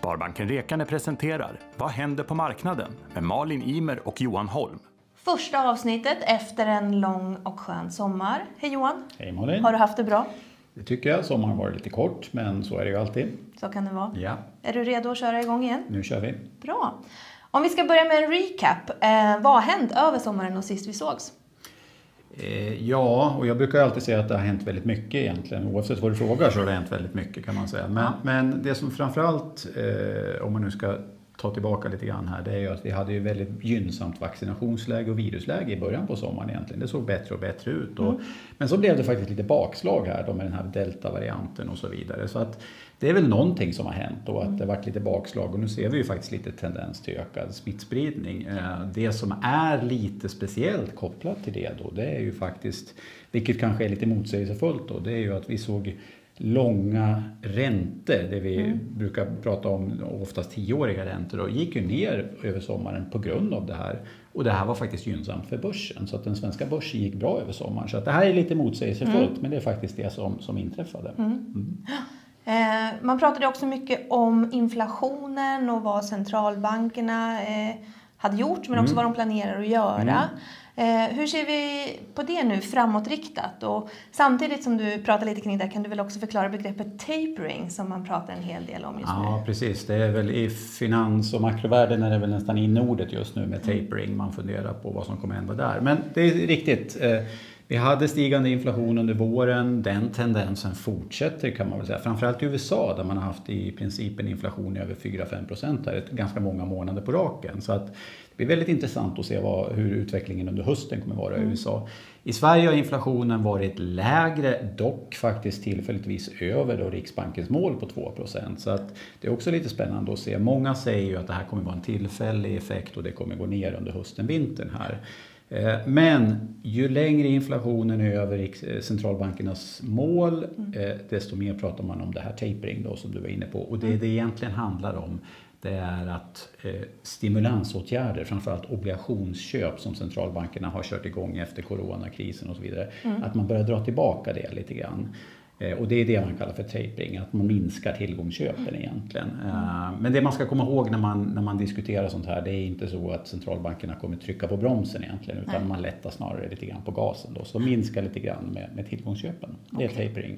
Sparbanken Rekane presenterar Vad händer på marknaden? med Malin Imer och Johan Holm. Första avsnittet efter en lång och skön sommar. Hej Johan! Hej Malin! Har du haft det bra? Det tycker jag. Sommaren har varit lite kort, men så är det ju alltid. Så kan det vara. Ja, Är du redo att köra igång igen? nu kör vi. Bra! Om vi ska börja med en recap. Eh, vad har hänt över sommaren och sist vi sågs? Eh, ja, och jag brukar alltid säga att det har hänt väldigt mycket egentligen. Oavsett vad du frågar så har det hänt väldigt mycket kan man säga. Men, men det som framförallt, eh, om man nu ska ta tillbaka lite grann här, det är ju att vi hade ju väldigt gynnsamt vaccinationsläge och virusläge i början på sommaren egentligen. Det såg bättre och bättre ut. Och, Men så blev det faktiskt lite bakslag här då med den här delta-varianten och så vidare. Så att det är väl någonting som har hänt och att det varit lite bakslag och nu ser vi ju faktiskt lite tendens till ökad smittspridning. Eh, Det som är lite speciellt kopplat till det då, det är ju faktiskt, vilket kanske är lite motsägelsefullt då, det är ju att vi såg långa räntor, det vi brukar prata om, oftast tioåriga räntor, och gick ju ner över sommaren på grund av det här. Och det här var faktiskt gynnsamt för börsen, så att den svenska börsen gick bra över sommaren. Så att det här är lite motsägelsefullt, men det är faktiskt det som, som inträffade. Eh, man pratade också mycket om inflationen och vad centralbankerna eh, hade gjort men också vad de planerar att göra. Eh, hur ser vi på det nu framåtriktat? Och samtidigt som du pratar lite kring det kan du väl också förklara begreppet tapering som man pratar en hel del om just nu? Ja, precis. Det är väl i finans och makrovärlden är det väl nästan inordet just nu med tapering. Man funderar på vad som kommer hända där. Men det är riktigt. eh, Vi hade stigande inflation under våren. Den tendensen fortsätter kan man väl säga. Framförallt i USA där man har haft i princip en inflation i över 4-5 procent här ganska många månader på raken. Så att det blir väldigt intressant att se vad, hur utvecklingen under hösten kommer vara i USA. I Sverige har inflationen varit lägre, dock faktiskt tillfälligtvis över då Riksbankens mål på 2% Så att det är också lite spännande att se. Många säger ju att det här kommer vara en tillfällig effekt och det kommer gå ner under hösten, vintern här. Eh, Men ju längre inflationen är över eh, centralbankernas mål, eh, desto mer pratar man om det här tapering då som du var inne på. Och det det egentligen handlar om det är att eh, stimulansåtgärder, framförallt obligationsköp som centralbankerna har kört igång efter coronakrisen och så vidare, att man börjar dra tillbaka det lite grann. Eh, Och det är det man kallar för tapering, att man minskar tillgångsköpen egentligen. Eh, Men det man ska komma ihåg när man, när man diskuterar sånt här, det är inte så att centralbankerna kommer trycka på bromsen egentligen, utan Nej. man lättar snarare lite grann på gasen då. Så minskar lite grann med, med tillgångsköpen. Det är Okej. tapering.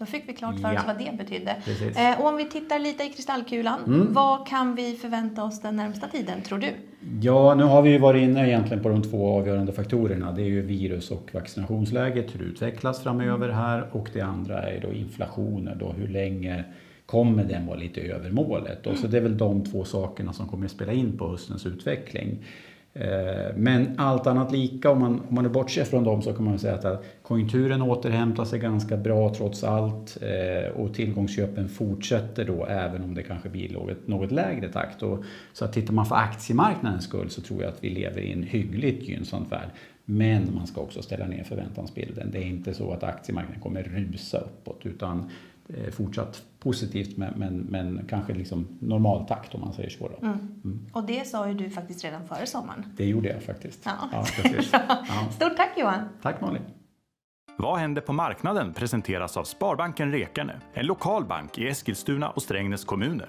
Då fick vi klart för Ja. oss vad det betydde. Eh, och om vi tittar lite i kristallkulan, Mm. vad kan vi förvänta oss den närmsta tiden, tror du? Ja, nu har vi ju varit inne egentligen på de två avgörande faktorerna. Det är ju virus och vaccinationsläget, hur det utvecklas framöver här och det andra är då inflationen då, hur länge kommer den vara lite över målet? Och så det är väl de två sakerna som kommer att spela in på höstens utveckling. Eh, men allt annat lika, om man, om man bortser från dem så kan man säga att eh, konjunkturen återhämtar sig ganska bra trots allt eh, och tillgångsköpen fortsätter då även om det kanske blir något, något lägre takt. Och, så att tittar man för aktiemarknadens skull så tror jag att vi lever i en hyggligt gynnsam värld. Men man ska också ställa ner förväntansbilden. Det är inte så att aktiemarknaden kommer rusa uppåt utan fortsatt positivt men, men, men kanske liksom normal takt om man säger så. Då. Mm. Och det sa ju du faktiskt redan före sommaren. Det gjorde jag faktiskt. Ja. precis. Ja. Stort tack Johan! Tack Malin. Vad händer på marknaden presenteras av Sparbanken Rekane, en lokal bank i Eskilstuna och Strängnäs kommuner.